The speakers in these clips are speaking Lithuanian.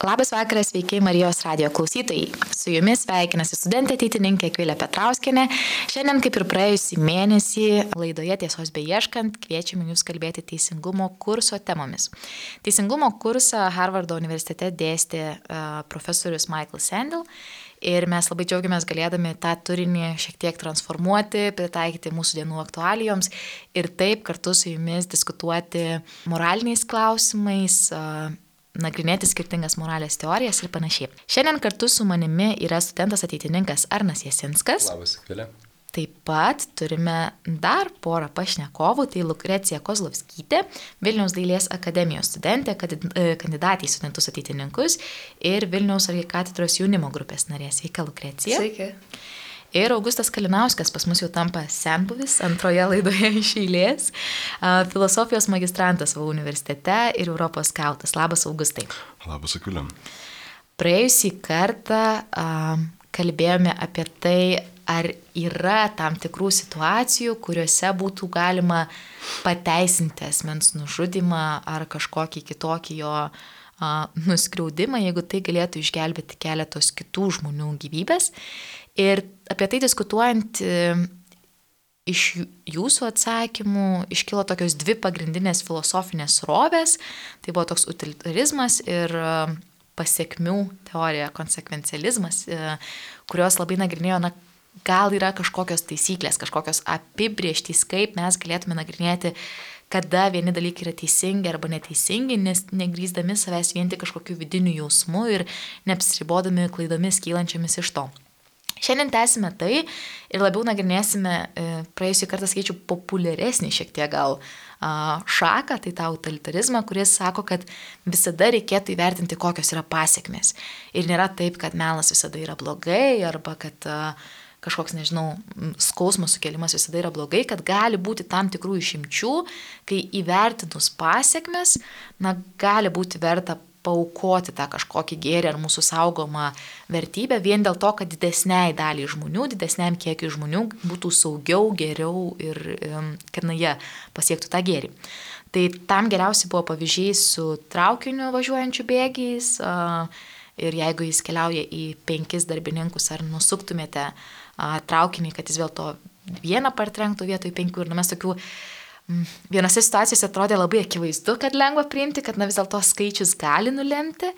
Labas vakaras, sveiki Marijos radio klausytojai. Su jumis sveikinasi studentė ateitininkė Kvilė Petrauskinė. Šiandien, kaip ir praėjusį mėnesį, laidoje tiesos beieškant, kviečiame jūs kalbėti teisingumo kurso temomis. Teisingumo kursą Harvardo universitete dėstė uh, profesorius Michael Sandel. Ir mes labai džiaugiamės galėdami tą turinį šiek tiek transformuoti, pritaikyti mūsų dienų aktualijoms ir taip kartu su jumis diskutuoti moraliniais klausimais, nagrinėti skirtingas moralės teorijas ir panašiai. Šiandien kartu su manimi yra studentas ateitininkas Arnas Jasinskas. Labas, Kvilė. Taip pat turime dar porą pašnekovų, tai Lukrecija Kozlovskytė, Vilniaus dailės akademijos studentė, e, kandidatė į studentus ateitininkus ir Vilniaus arkikatedros jaunimo grupės narė. Sveika, Lukrecija. Sveiki. Ir Augustas Kalinauskas pas mus jau tampa senbuvis antroje laidoje iš eilės. Filosofijos magistrantas savo universitete ir Europos skautas. Labas, Augustai. Labas, Akvilė. Praėjusį kartą kalbėjome apie tai, ar yra tam tikrų situacijų, kuriuose būtų galima pateisinti asmens nužudimą ar kažkokį kitokį jo nuskriaudimą, jeigu tai galėtų išgelbėti keletos kitų žmonių gyvybės. Ir apie tai diskutuojant e, iš jūsų atsakymų iškilo tokios dvi pagrindinės filosofinės rovės. Tai buvo toks utilitarizmas ir e, pasiekmių teorija, konsekvencializmas, e, kurios labai nagrinėjo, na, gal yra kažkokios taisyklės, kažkokios apibrieštys, kaip mes galėtume nagrinėti, kada vieni dalykai yra teisingi arba neteisingi, nes negryzdami savęs vien tik kažkokiu vidiniu jausmu ir neapsiribodami klaidomis kylančiamis iš to. Šiandien tęsime tai ir labiau nagrinėsime, e, praėjusį kartą skaičiu, populiaresnį šiek tiek gal šaką, tai tą utilitarizmą, kuris sako, kad visada reikėtų įvertinti, kokios yra pasiekmes. Ir nėra taip, kad melas visada yra blogai arba kad kažkoks, nežinau, skausmo sukelimas visada yra blogai, kad gali būti tam tikrų išimčių, kai įvertinus pasiekmes, na, gali būti verta paukoti tą kažkokį gėrį ar mūsų saugomą vertybę vien dėl to, kad didesniai daliai žmonių, didesniam kiekiu žmonių būtų saugiau, geriau ir kad na jie pasiektų tą gėrį. Tai tam geriausiai buvo pavyzdžiai su traukiniu važiuojančiu bėgiais ir jeigu jis keliauja į penkis darbininkus ar nusuktumėte traukinį, kad jis vėl to vieną partrenktų vietoj penkių ir nu, mes tokių. Vienose situacijose atrodė labai akivaizdu, kad lengva priimti, kad na vis dėlto skaičius gali nulemti,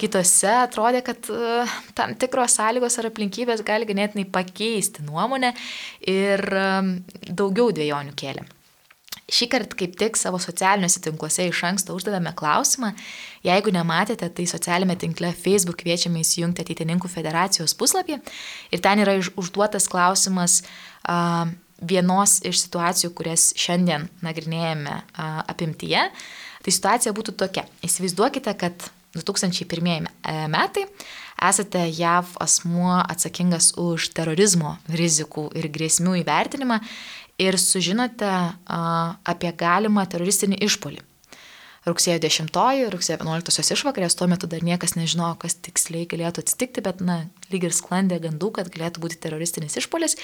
kitose atrodė, kad uh, tam tikros sąlygos ar aplinkybės gali ganėtinai pakeisti nuomonę ir um, daugiau dviejonių kėlė. Šį kartą kaip tik savo socialiniuose tinkluose iš anksto uždavėme klausimą. Jeigu nematėte, tai socialinėme tinkle Facebook kviečiame įsijungti ateitininkų federacijos puslapį. Ir ten yra užduotas klausimas, uh, vienos iš situacijų, kurias šiandien nagrinėjame apimtyje, tai situacija būtų tokia. Įsivaizduokite, kad 2001 e, metai esate JAV asmuo atsakingas už terorizmo rizikų ir grėsmių įvertinimą ir sužinote apie galimą teroristinį išpolį. Rugsėjo 10, rugsėjo 11 išvakarės, tuo metu dar niekas nežinojo, kas tiksliai galėtų atsitikti, bet, na, lyg ir sklandė gandų, kad galėtų būti teroristinis išpolis.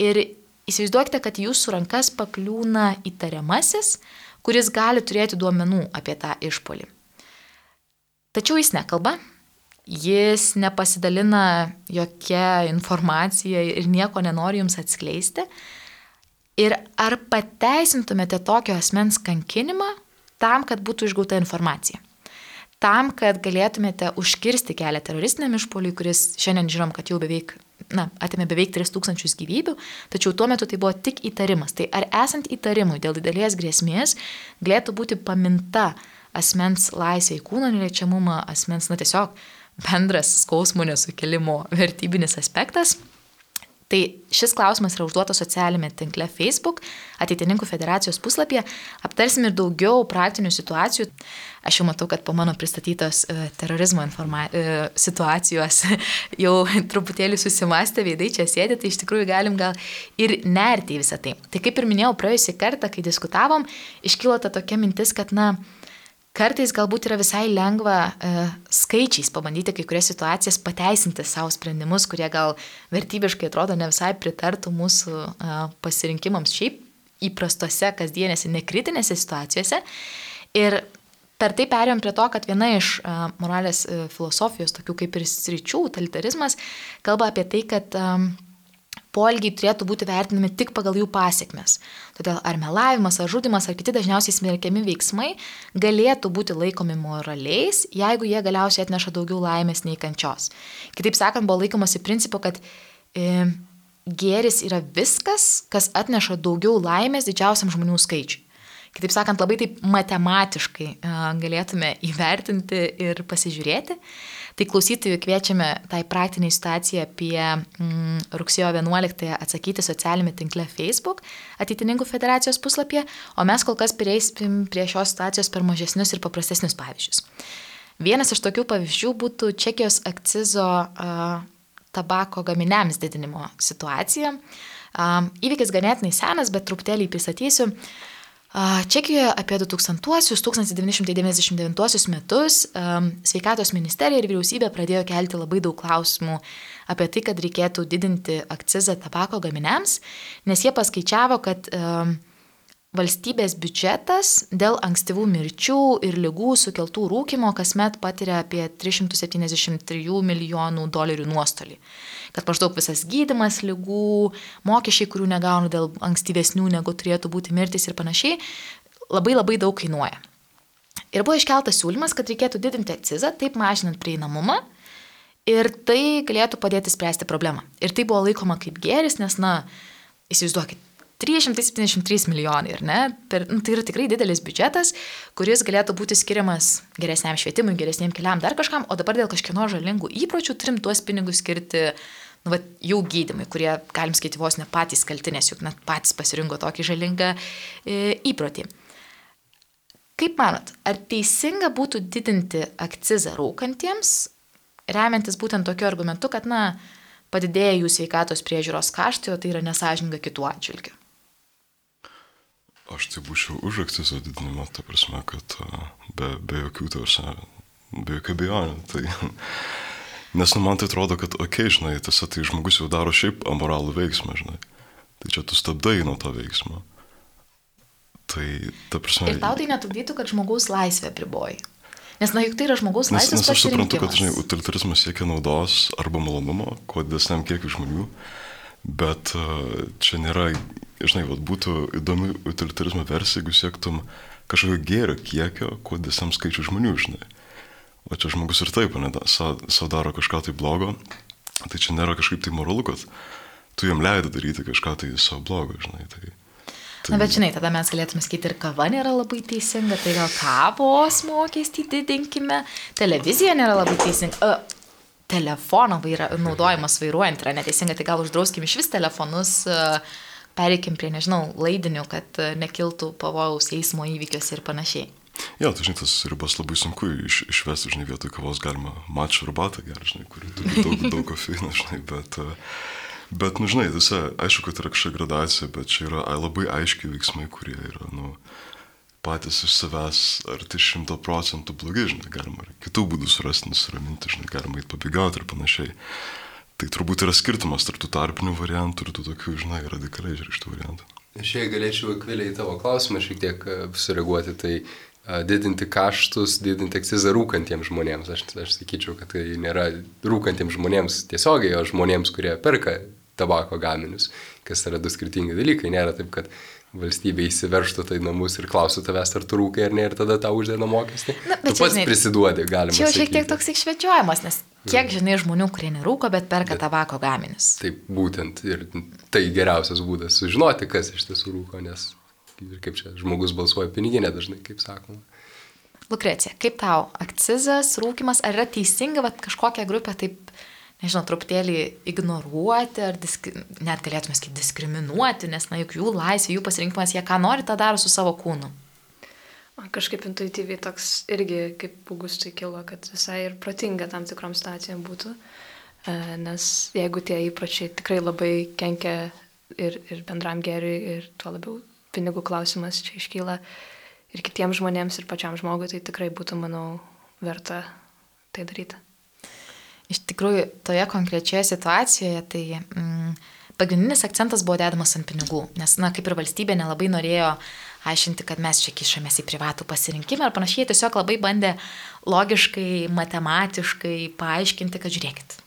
Ir Įsivaizduokite, kad jūsų rankas pakliūna įtariamasis, kuris gali turėti duomenų apie tą išpolį. Tačiau jis nekalba, jis nepasidalina jokia informacija ir nieko nenori jums atskleisti. Ir ar pateisintumėte tokio asmens kankinimą tam, kad būtų išgauta informacija? Tam, kad galėtumėte užkirsti kelią teroristiniam išpoliui, kuris šiandien žinom, kad jau beveik na, atėmė beveik 3000 gyvybių, tačiau tuo metu tai buvo tik įtarimas. Tai ar esant įtarimui dėl didelės grėsmės galėtų būti paminta asmens laisvė į kūno neliečiamumą, asmens, na tiesiog bendras skausmo nesukelimo vertybinis aspektas? Tai šis klausimas yra užduotas socialinėme tinkle Facebook, ateitininkų federacijos puslapyje. Aptarsim ir daugiau praktinių situacijų. Aš jau matau, kad po mano pristatytos uh, terorizmo informa... uh, situacijos jau truputėlį susimastė veidai čia sėdi, tai iš tikrųjų galim gal ir nerti į visą tai. Tai kaip ir minėjau praėjusį kartą, kai diskutavom, iškilo ta tokia mintis, kad, na, Kartais galbūt yra visai lengva e, skaičiais pabandyti kai kurias situacijas pateisinti savo sprendimus, kurie gal vertybiškai atrodo ne visai pritartų mūsų e, pasirinkimams šiaip įprastose, kasdienėse, nekritinėse situacijose. Ir per tai perėjom prie to, kad viena iš uh, moralės uh, filosofijos, tokių kaip ir sričių, utilitarizmas, kalba apie tai, kad um, poelgiai turėtų būti vertinami tik pagal jų pasiekmes. Todėl ar melavimas, ar žudimas, ar kiti dažniausiai smerkiami veiksmai galėtų būti laikomi moraliais, jeigu jie galiausiai atneša daugiau laimės nei kančios. Kitaip sakant, buvo laikomasi principu, kad e, gėris yra viskas, kas atneša daugiau laimės didžiausiam žmonių skaičiui. Kitaip sakant, labai taip matematiškai galėtume įvertinti ir pasižiūrėti. Tai klausytojų kviečiame tai praktiniai situacijai apie mm, rugsėjo 11 atsakyti socialinėme tinkle Facebook ateitininkų federacijos puslapyje, o mes kol kas prieisim prie šios situacijos per mažesnius ir paprastesnius pavyzdžius. Vienas iš tokių pavyzdžių būtų Čekijos akcizo uh, tabako gaminiams didinimo situacija. Uh, įvykis ganėtinai senas, bet truputėlį pristatysiu. Uh, Čekijoje apie 2000-1999 metus sveikatos ministerija ir vyriausybė pradėjo kelti labai daug klausimų apie tai, kad reikėtų didinti akcizą tabako gaminiams, nes jie paskaičiavo, kad valstybės biudžetas dėl ankstyvų mirčių ir lygų sukeltų rūkimo kasmet patiria apie 373 milijonų dolerių nuostolį kad maždaug visas gydimas lygų, mokesčiai, kurių negauna dėl ankstyvesnių negu turėtų būti mirtis ir panašiai, labai labai daug kainuoja. Ir buvo iškeltas siūlymas, kad reikėtų didinti akcizą, taip mažinant prieinamumą ir tai galėtų padėti spręsti problemą. Ir tai buvo laikoma kaip geris, nes, na, įsivaizduokit, 373 milijonai, ar ne? Per, nu, tai yra tikrai didelis biudžetas, kuris galėtų būti skiriamas geresniam švietimui, geresniam keliam, dar kažkam, o dabar dėl kažkieno žalingų įpročių turim tuos pinigus skirti nu, va, jų gydimui, kurie, galim skaityti, vos ne patys kaltinės, juk net patys pasirinko tokį žalingą e, įprotį. Kaip manot, ar teisinga būtų didinti akcizą rūkantiems, remiantis būtent tokiu argumentu, kad, na, padidėja jų sveikatos priežiūros kaštai, o tai yra nesažininga kitų atžvilgių? Aš tai būčiau už akcizo didinimą, ta prasme, kad be, be jokių tarsi, be jokių abejonių. Tai, nes nu, man tai atrodo, kad, okei, okay, žinai, tiesa, tai žmogus jau daro šiaip amoralų veiksmą, žinai. Tai čia tu stabdai nuo to veiksmo. Tai, ta prasme. Ir tau tai netrukdytų, kad žmogaus laisvė priboji. Nes, na, juk tai yra žmogaus laisvės. Nes, nes aš suprantu, kad, žinai, utilitarizmas siekia naudos arba malonumo, kuo didesniam kiekiu žmonių, bet uh, čia nėra žinai, vat, būtų įdomi utilitarizmo versija, jeigu siektum kažkokio gėrio kiekio, kuo desam skaičių žmonių, žinai. O čia žmogus ir taip, ne, savo daro kažką tai blogo, tai čia nėra kažkaip tai moralu, kad tu jam leidai daryti kažką tai savo blogo, žinai. Tai, tai... Na, bet žinai, tada mes galėtume sakyti, ir kava nėra labai teisinga, tai gal kavos mokestį didinkime, televizija nėra labai teisinga. Telefono vaira, naudojimas vairuojant yra neteisinga, tai gal uždrauskim iš vis telefonus. Uh, pereikim prie, nežinau, laidinių, kad e, nekiltų pavojaus eismo įvykiuose ir panašiai. Jo, tai žinai, tas ribas labai sunku iš, išvesti, žinai, vietoj kavos galima mačą arbatą gerti, žinai, kuri turi daug, daug kofeino, žinai, bet, e, bet, nu, žinai, visa, aišku, kad yra kažkokia gradacija, bet čia yra labai aiškiai veiksmai, kurie yra, nu, patys iš savęs arti šimto procentų blogi, žinai, galima ir kitų būdų surasti, nusiraminti, žinai, galima įti pabėgauti ir panašiai. Tai turbūt yra skirtumas tarp tų tarpinių variantų ir tų tokių, žinai, radikaliai išreikštų variantų. Aš jei galėčiau kvėliai į tavo klausimą šiek tiek e, sureaguoti, tai e, didinti kaštus, didinti akcizą rūkantiems žmonėms. Aš, aš sakyčiau, kad tai nėra rūkantiems žmonėms tiesiogiai, o žmonėms, kurie perka tabako gaminius, kas yra du skirtingi dalykai. Nėra taip, kad valstybė įsiverštų tai namus ir klaustų tavęs, ar tu rūkai ar ne, ir tada tau uždėna mokestį. Na, tu pats žinai, prisiduodi, galima. Čia jau šiek tiek toks iššvečiuojamas, nes kiek žinai žmonių, kurie nerūko, bet perka bet, tabako gaminius. Taip, būtent. Ir tai geriausias būdas sužinoti, kas iš tiesų rūko, nes kaip čia žmogus balsuoja piniginė dažnai, kaip sakoma. Lukrecija, kaip tau akcizas, rūkimas, ar yra teisinga, kad kažkokią grupę taip nežinau, truputėlį ignoruoti ar disk... net galėtume sakyti diskriminuoti, nes, na, juk jų laisvė, jų pasirinkimas, jie ką nori, tą daro su savo kūnu. Man kažkaip intuityviai toks irgi, kaip Augustui kilo, kad visai ir protinga tam tikrom situacijom būtų, e, nes jeigu tie įpročiai tikrai labai kenkia ir, ir bendram geriui, ir tuo labiau pinigų klausimas čia iškyla ir kitiems žmonėms, ir pačiam žmogui, tai tikrai būtų, manau, verta tai daryti. Iš tikrųjų, toje konkrečioje situacijoje tai mm, pagrindinis akcentas buvo dedamas ant pinigų, nes, na, kaip ir valstybė nelabai norėjo aiškinti, kad mes čia kišamės į privatų pasirinkimą ir panašiai. Tiesiog labai bandė logiškai, matematiškai paaiškinti, kad žiūrėkit,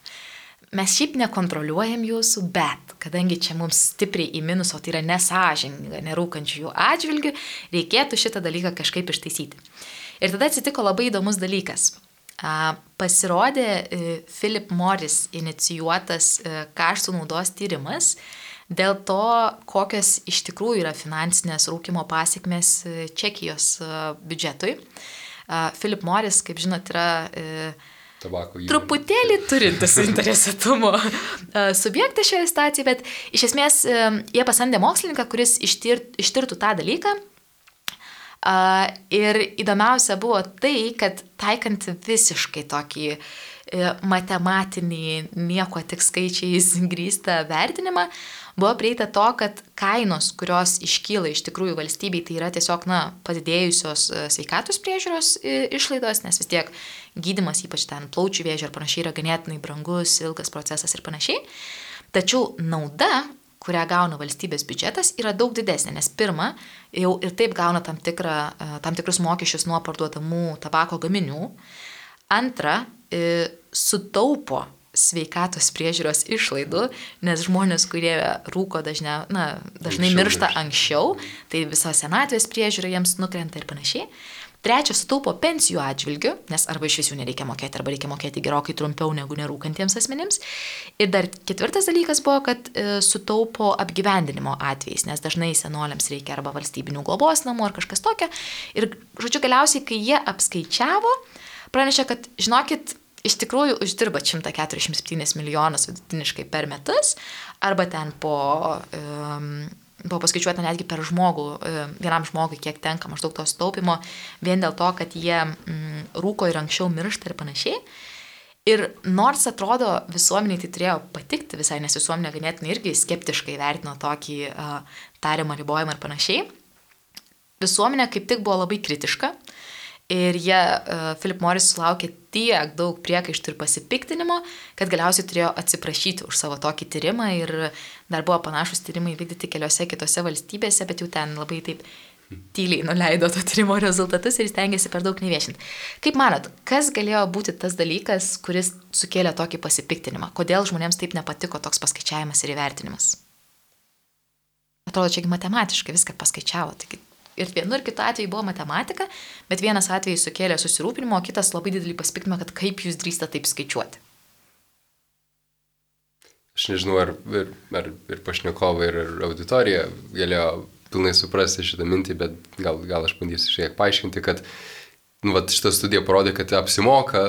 mes šiaip nekontroliuojam jūsų, bet kadangi čia mums stipriai į minusą, tai yra nesažininga, nerūkančių jų atžvilgių, reikėtų šitą dalyką kažkaip ištaisyti. Ir tada atsitiko labai įdomus dalykas. Pasirodė e, Philip Morris inicijuotas e, kaštų naudos tyrimas dėl to, kokios iš tikrųjų yra finansinės rūkimo pasiekmes e, Čekijos biudžetui. Philip Morris, kaip žinot, yra tabako įmonė. Truputėlį turintis interesatumo subjektas šioje situacijoje, bet iš esmės jie pasamdė mokslininką, kuris ištir, ištirtų tą dalyką ir įdomiausia buvo tai, kad taikant visiškai tokį uh, matematinį, nieko tik skaičiais grįstą vertinimą, buvo prieita to, kad kainos, kurios iškyla iš tikrųjų valstybei, tai yra tiesiog, na, padidėjusios uh, sveikatos priežiūros išlaidos, nes vis tiek gydimas, ypač ten plaučių vėžio ir panašiai, yra ganėtinai brangus, ilgas procesas ir panašiai. Tačiau nauda, kurią gauna valstybės biudžetas, yra daug didesnė, nes pirma, jau ir taip gauna tam, tikrą, e, tam tikrus mokesčius nuo parduodamų tabako gaminių, antra, e, sutaupo sveikatos priežiūros išlaidų, nes žmonės, kurie rūko dažnia, na, dažnai anksčiau miršta anksčiau, tai visa senatvės priežiūra jiems nukrenta ir panašiai. Trečia, sutaupo pensijų atžvilgių, nes arba iš vis jų nereikia mokėti, arba reikia mokėti gerokai trumpiau negu nerūkantiems asmenims. Ir dar ketvirtas dalykas buvo, kad e, sutaupo apgyvendinimo atvejais, nes dažnai senoliams reikia arba valstybinių globos namų ar kažkas tokio. Ir, žodžiu, galiausiai, kai jie apskaičiavo, pranešė, kad, žinokit, iš tikrųjų uždirba 147 milijonus vidutiniškai per metus, arba ten po... Um, buvo paskaičiuota netgi per žmogų, e, vienam žmogui, kiek tenka maždaug to staupimo, vien dėl to, kad jie mm, rūko ir anksčiau miršta ir panašiai. Ir nors atrodo visuomeniai tai turėjo patikti visai, nes visuomenė ganėtinai irgi skeptiškai vertino tokį uh, tariamą ribojimą ir panašiai, visuomenė kaip tik buvo labai kritiška Ir jie, uh, Philip Morris sulaukė tiek daug priekaištų ir pasipiktinimo, kad galiausiai turėjo atsiprašyti už savo tokį tyrimą ir dar buvo panašus tyrimai vykdyti keliose kitose valstybėse, bet jau ten labai taip tyliai nuleido to tyrimo rezultatus ir stengiasi per daug neviešinti. Kaip manot, kas galėjo būti tas dalykas, kuris sukėlė tokį pasipiktinimą? Kodėl žmonėms taip nepatiko toks paskaičiavimas ir įvertinimas? Atrodo, čiagi matematiškai viską paskaičiavo, taigi ir vienu ir kitu atveju buvo matematika, bet vienas atvejis sukėlė susirūpinimo, o kitas labai didelį pasipiktimą, kad kaip jūs drįstate taip skaičiuoti. Aš nežinau, ar ir, ar ir pašnekovai, ir auditorija galėjo pilnai suprasti šitą mintį, bet gal, gal aš bandysiu šiek tiek paaiškinti, kad nu, vat, šitą studiją parodė, kad apsimoka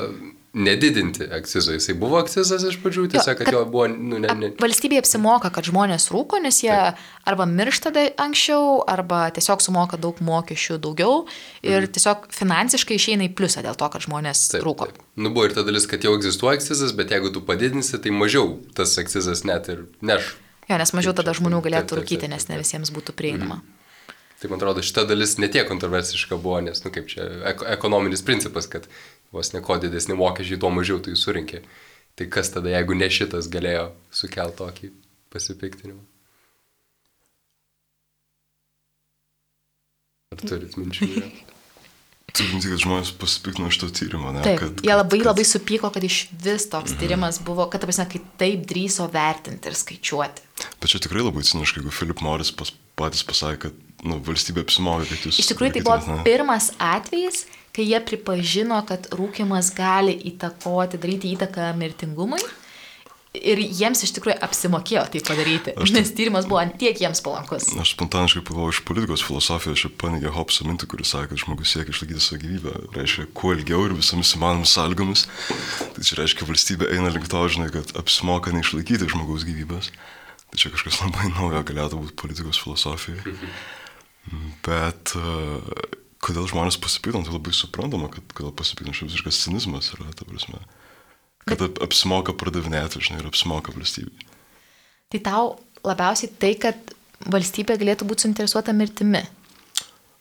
nedidinti akcizo. Jisai buvo akcizas iš pradžių, tiesiog, kad, kad jo buvo... Nu, ne, ne. Valstybėje apsimoka, kad žmonės rūko, nes jie Taip. arba miršta anksčiau, arba tiesiog sumoka daug mokesčių daugiau ir mhm. tiesiog finansiškai išeina į pliusą dėl to, kad žmonės taip, rūko. Taip. Nu buvo ir ta dalis, kad jau egzistuoja akcizas, bet jeigu tu padidinsi, tai mažiau tas akcizas net ir neš. Jo, nes mažiau tada žmonių galėtų taip, taip, rūkyti, nes ne visiems būtų prieinama. Mhm. Tai man atrodo, šita dalis netiek kontroversiška buvo, nes, nu kaip čia, ekonominis principas, kad vos ne ko didesni mokesčiai, tuo mažiau tu jų surinkė. Tai kas tada, jeigu ne šitas galėjo sukelti tokį pasipiktinimą? Ar turit minčių? Tik minti, kad žmonės pasipiktino iš to tyrimo, ne? Taip, kad, jie labai kad... labai supyko, kad iš vis toks mhm. tyrimas buvo, kad, ta prasme, kai taip drįso vertinti ir skaičiuoti. Bet čia tikrai labai ciniškai, jeigu Philip Morris pas, patys pasakė, kad nu, valstybė apsimoka, kad jūs... Iš tikrųjų, tai buvo ne? pirmas atvejis, kai jie pripažino, kad rūkimas gali įtakoti, daryti įtaką mirtingumui. Ir jiems iš tikrųjų apsimokėjo tai padaryti, aš nes tyrimas buvo antiek jiems palankus. Aš spontaniškai pagalvoju iš politikos filosofijos, čia panigė Hobso mintį, kuris sakė, kad žmogus siekia išlaikyti savo gyvybę, reiškia, kuo ilgiau ir visomis įmanomis sąlygomis. Tai čia reiškia, valstybė eina link to, žinai, kad apsimoka neišlaikyti žmogaus gyvybės. Tai čia kažkas labai naujo galėtų būti politikos filosofijoje. Bet uh, kodėl žmonės pasipiktina, tai labai suprantama, kad kodėl pasipiktina šis visiškas cinizmas yra, ta prasme. Kad ap, apsimoka pardavinėti, žinai, ir apsimoka valstybei. Tai tau labiausiai tai, kad valstybė galėtų būti suinteresuota mirtimi.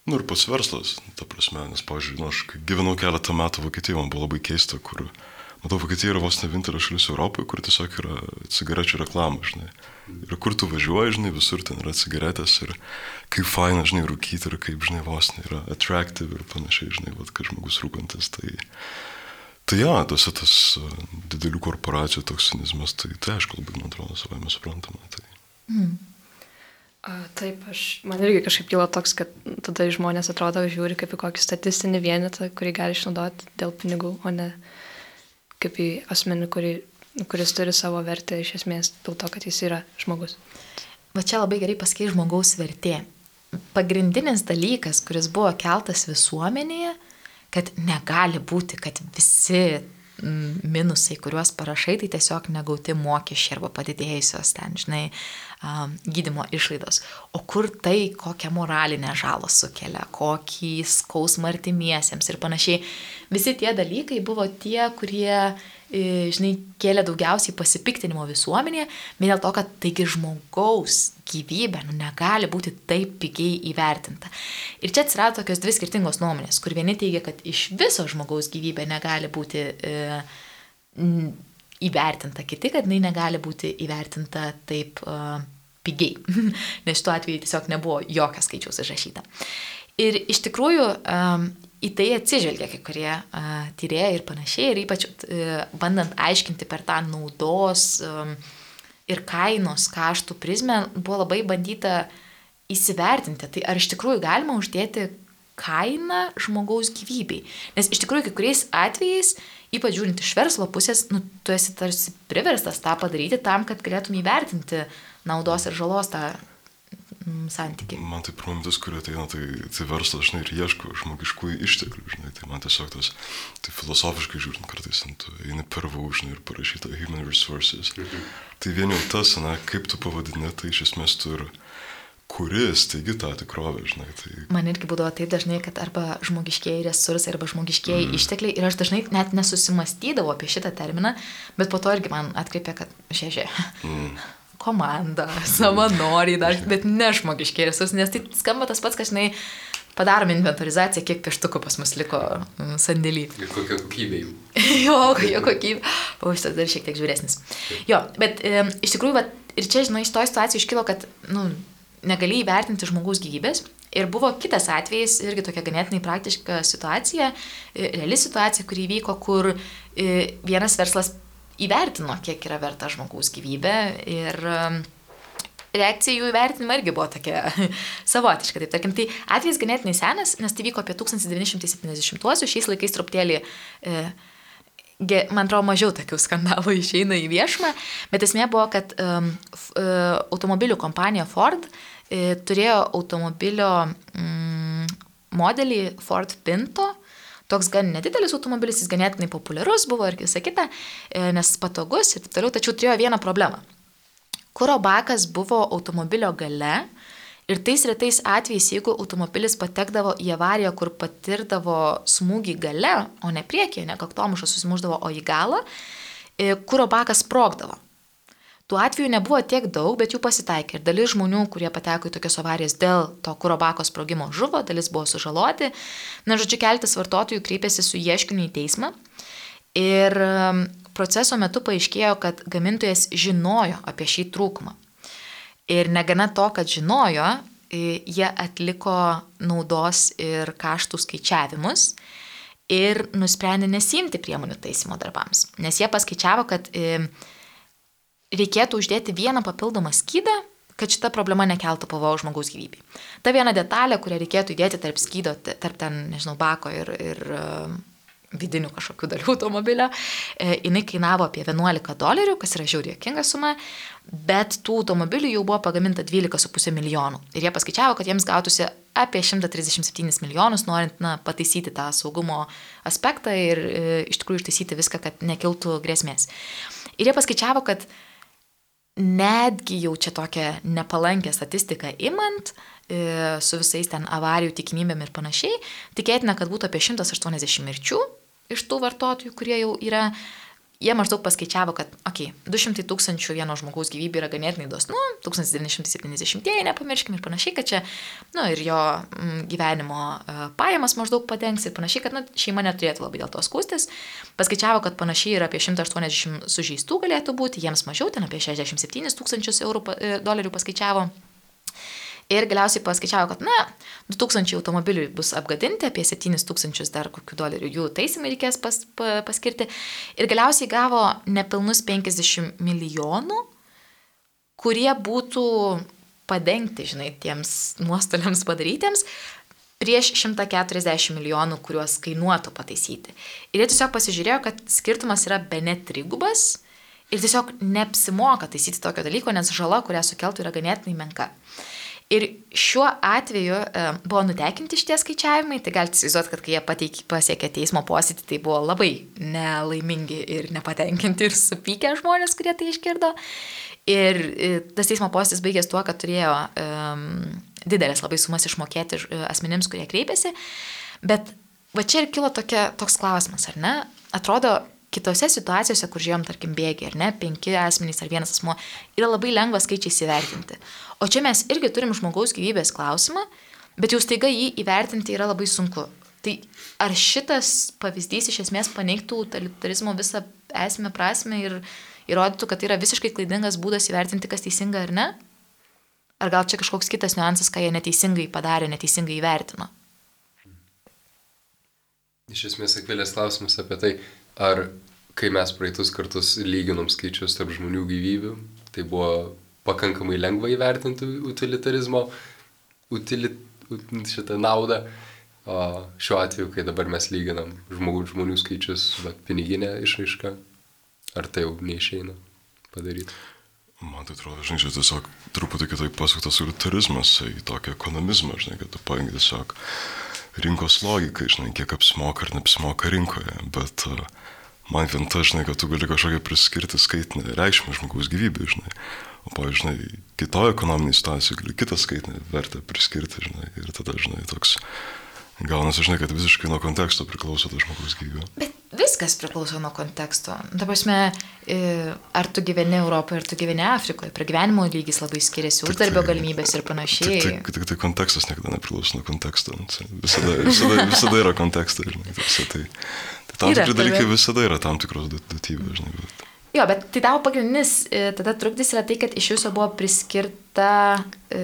Nu ir pats verslas, ta prasme, nes, pavyzdžiui, nu, aš gyvenau keletą metų Vokietijoje, man buvo labai keista, kur matau, Vokietija yra vos ne vienintelė šalis Europoje, kur tiesiog yra cigarečių reklama, žinai. Ir kur tu važiuoji, žinai, visur ten yra cigaretės ir kaip faina, žinai, rūkyti ir kaip, žinai, vos ne yra attractive ir panašiai, žinai, vad, kad žmogus rūkantis. Tai, tai ja, tas, tas didelių korporacijų toksinizmas, tai, tai aišku, labai, man atrodo, savai mes suprantame. Tai. Mm. A, taip, aš, man irgi kažkaip kyla toks, kad tada žmonės atrodo žiūri kaip į kokį statistinį vienetą, kurį gali išnaudoti dėl pinigų, o ne kaip į asmenį, kurį, kuris turi savo vertę iš esmės dėl to, kad jis yra žmogus. Va čia labai gerai pasakai žmogaus vertė. Pagrindinis dalykas, kuris buvo keltas visuomenėje, kad negali būti, kad visi minusai, kuriuos parašai, tai tiesiog negauti mokesčiai arba padidėjusios ten, žinai, gydimo išlaidos. O kur tai, kokią moralinę žalą sukelia, kokį skausmą artimiesiems ir panašiai. Visi tie dalykai buvo tie, kurie, žinai, kėlė daugiausiai pasipiktinimo visuomenėje, vien dėl to, kad taigi žmogaus gyvybė nu, negali būti taip pigiai įvertinta. Ir čia atsirado tokios dvi skirtingos nuomonės, kur vieni teigia, kad iš viso žmogaus gyvybė negali būti e, įvertinta, kiti, kad jinai negali būti įvertinta taip uh, pigiai, nes šituo atveju tiesiog nebuvo jokio skaičiaus užrašyta. Ir iš tikrųjų um, į tai atsižvelgia kai kurie tyrėjai ir panašiai, ir ypač uh, bandant aiškinti per tą naudos um, ir kainos kaštų prizmę, buvo labai bandyta įsivertinti, tai ar iš tikrųjų galima uždėti kainą žmogaus gyvybei. Nes iš tikrųjų kai kuriais atvejais ypač žiūrint iš verslo pusės, nu, tu esi tarsi priverstas tą padaryti tam, kad galėtum įvertinti naudos ir žalos tą santykiai. Man tai pirmintis, kurie ateina, tai, tai verslas, žinai, ir ieško žmogiškųjų išteklių, žinai, tai man tiesiog tas, tai filosofiškai žiūrint, kartais ant, eini per vaužnį ir parašyta human resources. Mhm. Tai vien jau tas, na, kaip tu pavadini, tai iš esmės tu ir... Turi kuris teigi tą tikrovę, žinai. Tai... Man irgi būdavo taip dažnai, kad arba žmogiškieji resursai, arba žmogiškieji mm. ištekliai ir aš dažnai net nesusimastydavau apie šitą terminą, bet po to irgi man atkreipė, kad šežė. Mm. Komanda, savanoriai, dar, bet ne žmogiškiai resursai, nes tai skamba tas pats, kad, žinai, padarom inventorizaciją, kiek pieštukų pas mus liko mm, sandėly. Ir kokia kokybė jų. jo, kokia kokybė. O šitas dar šiek tiek žiūresnis. Jo, bet e, iš tikrųjų, va, ir čia, žinai, iš to situacijos iškilo, kad, nu, negali įvertinti žmogaus gyvybės. Ir buvo kitas atvejis, irgi tokia ganėtinai praktiška situacija, e, reali situacija, kuri įvyko, kur e, vienas verslas įvertino, kiek yra verta žmogaus gyvybė ir e, reakcija jų įvertinimo irgi buvo tokia savotiška. Taip, tarkim, tai atvejis ganėtinai senas, nes tai vyko apie 1970-uosius, šiais laikais truputėlį e, man atrodo, mažiau tokių skandalų išeina į viešumą, bet esmė buvo, kad um, automobilių kompanija Ford uh, turėjo automobilio um, modelį Ford Pinto, toks gan nedidelis automobilis, jis ganėtinai populiarus buvo ir visa kita, e, nes patogus ir taip toliau, tačiau turėjo vieną problemą. Kuro bakas buvo automobilio gale Ir tais retais atvejais, jeigu automobilis patekdavo į avariją, kur patirdavo smūgį gale, o ne priekyje, ne kaktomušas susimuždavo, o į galą, e, kuro bakas sprogdavo. Tų atvejų nebuvo tiek daug, bet jų pasitaikė. Ir dalis žmonių, kurie pateko į tokias avarijas dėl to kuro bako sprogimo žuvo, dalis buvo sužaloti. Na, žodžiu, keltis vartotojų kreipėsi su ieškiniu į teismą. Ir proceso metu paaiškėjo, kad gamintojas žinojo apie šį trūkumą. Ir negana to, kad žinojo, jie atliko naudos ir kaštų skaičiavimus ir nusprendė nesimti priemonių taisymo darbams. Nes jie paskaičiavo, kad reikėtų uždėti vieną papildomą skydą, kad šita problema nekeltų pavojų žmogaus gyvybei. Ta viena detalė, kurią reikėtų įdėti tarp skydo, tarp ten, nežinau, bako ir, ir vidinių kažkokių dalių automobilio, e, jinai kainavo apie 11 dolerių, kas yra žiauriai jokinga suma, bet tų automobilių jau buvo pagaminta 12,5 milijonų. Ir jie paskaičiavo, kad jiems gautųsi apie 137 milijonus, norint na, pataisyti tą saugumo aspektą ir e, iš tikrųjų ištaisyti viską, kad nekiltų grėsmės. Ir jie paskaičiavo, kad netgi jau čia tokią nepalankę statistiką imant, e, su visais ten avarijų tikimybėm ir panašiai, tikėtina, kad būtų apie 180 mirčių iš tų vartotojų, kurie jau yra jie maždaug paskaičiavo, kad, okei, okay, 200 tūkstančių vieno žmogaus gyvybė yra ganėtinai dosnu, 1970-ieji nepamirškime ir panašiai, kad čia, na, nu, ir jo mm, gyvenimo uh, pajamas maždaug padengs ir panašiai, kad, na, nu, šeima neturėtų labai dėl to skūstis. Paskaičiavo, kad panašiai yra apie 180 sužeistų galėtų būti, jiems mažiau, ten apie 67 tūkstančius eurų, e, dolerių paskaičiavo. Ir galiausiai paskaičiavo, kad, na, 2000 automobilių bus apgadinti, apie 7000 dar kokių dolerių jų taisymai reikės pas, pa, paskirti. Ir galiausiai gavo nepilnus 50 milijonų, kurie būtų padengti, žinai, tiems nuostoliams padarytiems prieš 140 milijonų, kuriuos kainuotų pataisyti. Ir jie tiesiog pasižiūrėjo, kad skirtumas yra be net trigubas ir tiesiog neapsimoka taisyti tokio dalyko, nes žala, kurią sukeltų, yra ganėtinai menka. Ir šiuo atveju e, buvo nutekinti šitie skaičiavimai, tai galite įsivaizduoti, kad kai jie pateik, pasiekė teismo posėdį, tai buvo labai nelaimingi ir nepatenkinti ir supykę žmonės, kurie tai išgirdo. Ir e, tas teismo posėdis baigės tuo, kad turėjo um, didelės labai sumas išmokėti e, asmenims, kurie kreipėsi. Bet va čia ir kilo tokia, toks klausimas, ar ne? Atrodo, kitose situacijose, kur žiūrėjom, tarkim, bėgi, ar ne, penki asmenys ar vienas asmo, yra labai lengva skaičiai įsivertinti. O čia mes irgi turim žmogaus gyvybės klausimą, bet jau staiga jį įvertinti yra labai sunku. Tai ar šitas pavyzdys iš esmės paneigtų totalitarizmo visą esmę, prasme ir įrodytų, kad tai yra visiškai klaidingas būdas įvertinti, kas teisinga ar ne? Ar gal čia kažkoks kitas niuansas, ką jie neteisingai padarė, neteisingai įvertino? Iš esmės, akvilės klausimas apie tai, ar kai mes praeitus kartus lyginom skaičius tarp žmonių gyvybių, tai buvo pakankamai lengva įvertinti utilitarizmo utilit, šitą naudą. O šiuo atveju, kai dabar mes lyginam žmogų, žmonių skaičius, bet piniginę išraišką, ar tai jau neišeina padaryti? Man tai atrodo, žinai, čia tiesiog truputį kitaip pasuktas utilitarizmas į tokį ekonomizmą, žinai, kad tu paėgi tiesiog rinkos logikai, žinai, kiek apsimoka ar neapsimoka rinkoje, bet uh, man vien ta, žinai, kad tu gali kažkokią priskirti skaitinę reikšmę žmogaus gyvybė, žinai. O, pavyzdžiui, kitoje ekonominėje situacijoje gali kitą skaitinę vertę priskirti, žinai, ir tada, žinai, toks gaunasi, žinai, kad visiškai nuo konteksto priklauso tas žmogus gyvybė. Bet viskas priklauso nuo konteksto. Ta prasme, ar tu gyveni Europoje, ar tu gyveni Afrikoje, pragyvenimo lygis labai skiriasi, uždarbio tai, galimybės ir panašiai. Tik, tik, tik tai kontekstas niekada nepriklauso nuo konteksto. Nu, visada, visada, visada yra kontekstas, žinai. Tai, tai tam tikri dalykai visada yra tam tikros duotybės, žinai. Bet... Jo, bet tai tavo pagrindinis e, tada trukdys yra tai, kad iš viso buvo priskirta e,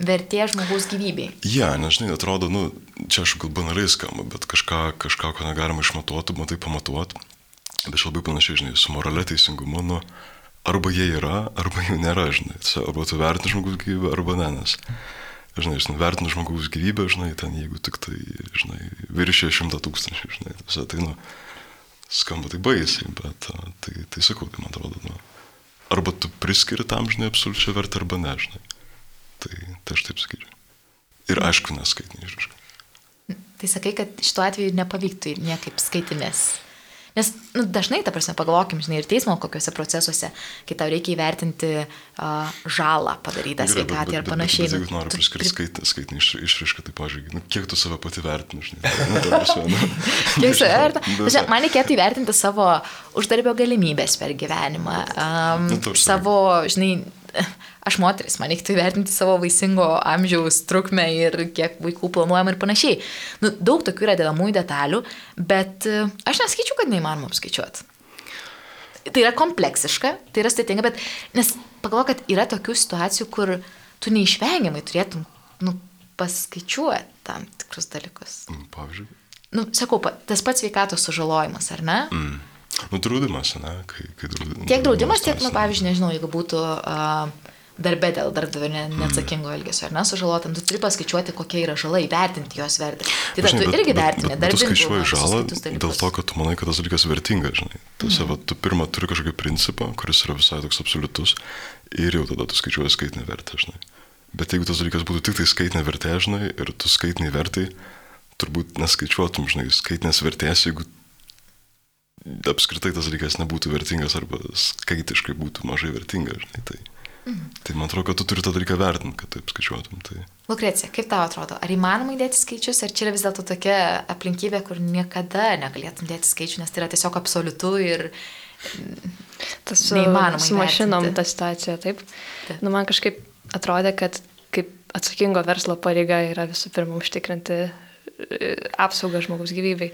vertė žmogaus gyvybei. Ja, nežinai, atrodo, nu, čia aš gal banaliai skamba, bet kažką, kažką, ko negalima išmatuoti, matai pamatuoti. Bet aš labai panašiai, žinai, su morale teisingumu, nu, arba jie yra, arba jų nėra, žinai. Arba tu vertini žmogaus gyvybę, arba ne, nes, žinai, aš vertinu žmogaus gyvybę, žinai, ten jeigu tik tai, žinai, viršė šimtą tūkstančių, žinai, visą tai, nu, skamba tai baisiai, bet tai, tai sakau, tai man atrodo, nu, arba tu priskiri tam, žinai, absoliučią vertę, arba ne, žinai. Tai, tai aš taip sakyčiau. Ir aišku, neskaitinė išraiška. Tai sakai, kad šituo atveju nepavyktų niekaip skaitinės Nes nu, dažnai, ta prasme, pagalvokim, žinai, ir teismo kokiuose procesuose, kai tau reikia įvertinti uh, žalą padarytą sveikatai ar panašiai. Bet, bet, bet, jeigu nori priskirti skait, skaitinį iš, išraišką, tai, pažiūrėk, nu, kiek tu save pati vertini, žinai. Nu, prasme, nu, kiek save vertini? Man reikėtų įvertinti savo uždarbio galimybės per gyvenimą, um, nu, savo, žinai, aš moteris, man reiktų įvertinti savo vaisingo amžiaus trukmę ir kiek vaikų planuojam ir panašiai. Nu, daug tokių yra dedamųjų detalių, bet e, aš neskaičiu, kad neįmanoma apskaičiuoti. Tai yra kompleksiška, tai yra sudėtinga, bet nes pagalvoju, kad yra tokių situacijų, kur tu neišvengiamai turėtum nu, paskaičiuoti tam tikrus dalykus. Mm, pavyzdžiui. Nu, sakau, tas pats sveikatos sužalojimas, ar ne? Mm. Nu, draudimas, ne? Kai, kai draudimas, tiek draudimas, tiek, nu, pavyzdžiui, nežinau, jeigu būtų uh, darbė dėl darbdavio ne, neatsakingo elgesio, ar nesužalotam, tu turi paskaičiuoti, kokia yra žala, įvertinti jos vertę. Tai tada tu irgi vertini darbą. Tu skaičiuoji žalą dėl to, kad tu manai, kad tas dalykas vertingas, žinai. Tu, mm. savo, tu pirmą turi kažkokį principą, kuris yra visai toks absoliutus ir jau tada tu skaičiuoji skaitinę vertę, žinai. Bet jeigu tas dalykas būtų tik tai skaitinė vertė, žinai, ir tu skaitiniai vertai, turbūt neskaičiuotum, žinai, skaitinės vertės, jeigu apskritai tas dalykas nebūtų vertingas arba skaitiškai būtų mažai vertingas, žinai. Tai... Mhm. Tai man atrodo, kad tu turi tą dalyką vertinti, kad taip skaičiuotum. Tai... Lukrecija, kaip tau atrodo, ar įmanoma įdėti skaičius, ar čia yra vis dėlto tokia aplinkybė, kur niekada negalėtum dėti skaičių, nes tai yra tiesiog absoliutu ir tas su, su mašinom ta situacija, taip. taip. Nu, man kažkaip atrodė, kad kaip atsakingo verslo pareiga yra visų pirma užtikrinti apsaugą žmogaus gyvybei.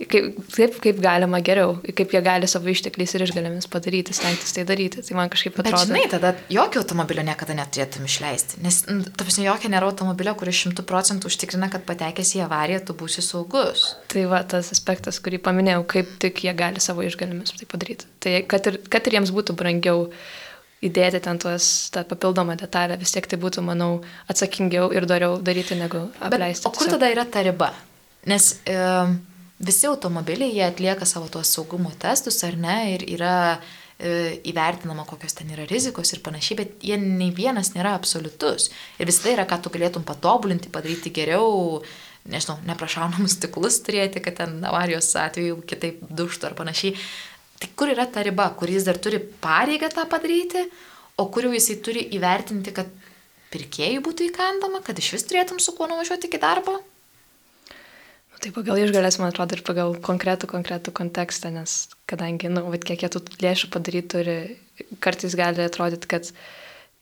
Kaip, kaip, kaip galima geriau, kaip jie gali savo ištekliais ir išgalėmis padaryti, stengtis tai daryti. Tai man kažkaip atrodo. Bet žinai, tada jokio automobilio niekada neturėtum išleisti. Nes, ta prasme, jokia nėra automobilio, kuris šimtų procentų užtikrina, kad patekęs į avariją tu būsi saugus. Tai va tas aspektas, kurį paminėjau, kaip tik jie gali savo išgalėmis tai padaryti. Tai kad ir, kad ir jiems būtų brangiau įdėti ten tuos, tą papildomą detalę, vis tiek tai būtų, manau, atsakingiau ir dariau daryti negu apleisti. Bet, o kur tiesiog. tada yra ta riba? Nes e, visi automobiliai, jie atlieka savo tuos saugumo testus, ar ne, ir yra e, įvertinama, kokios ten yra rizikos ir panašiai, bet jie nei vienas nėra absoliutus. Ir visada yra, ką tu galėtum patobulinti, padaryti geriau, nežinau, neprašaunamus stiklus turėti, kad ten avarijos atveju kitaip duštų ar panašiai. Tai kur yra ta riba, kur jis dar turi pareigą tą padaryti, o kur jau jisai turi įvertinti, kad pirkėjai būtų įkandama, kad iš vis turėtum su kuo nuvažiuoti iki darbo? Nu, tai pagal išgalės, man atrodo, ir pagal konkretų, konkretų kontekstą, nes kadangi, na, nu, kiek jie tų lėšų padaryti turi, kartais gali atrodyti, kad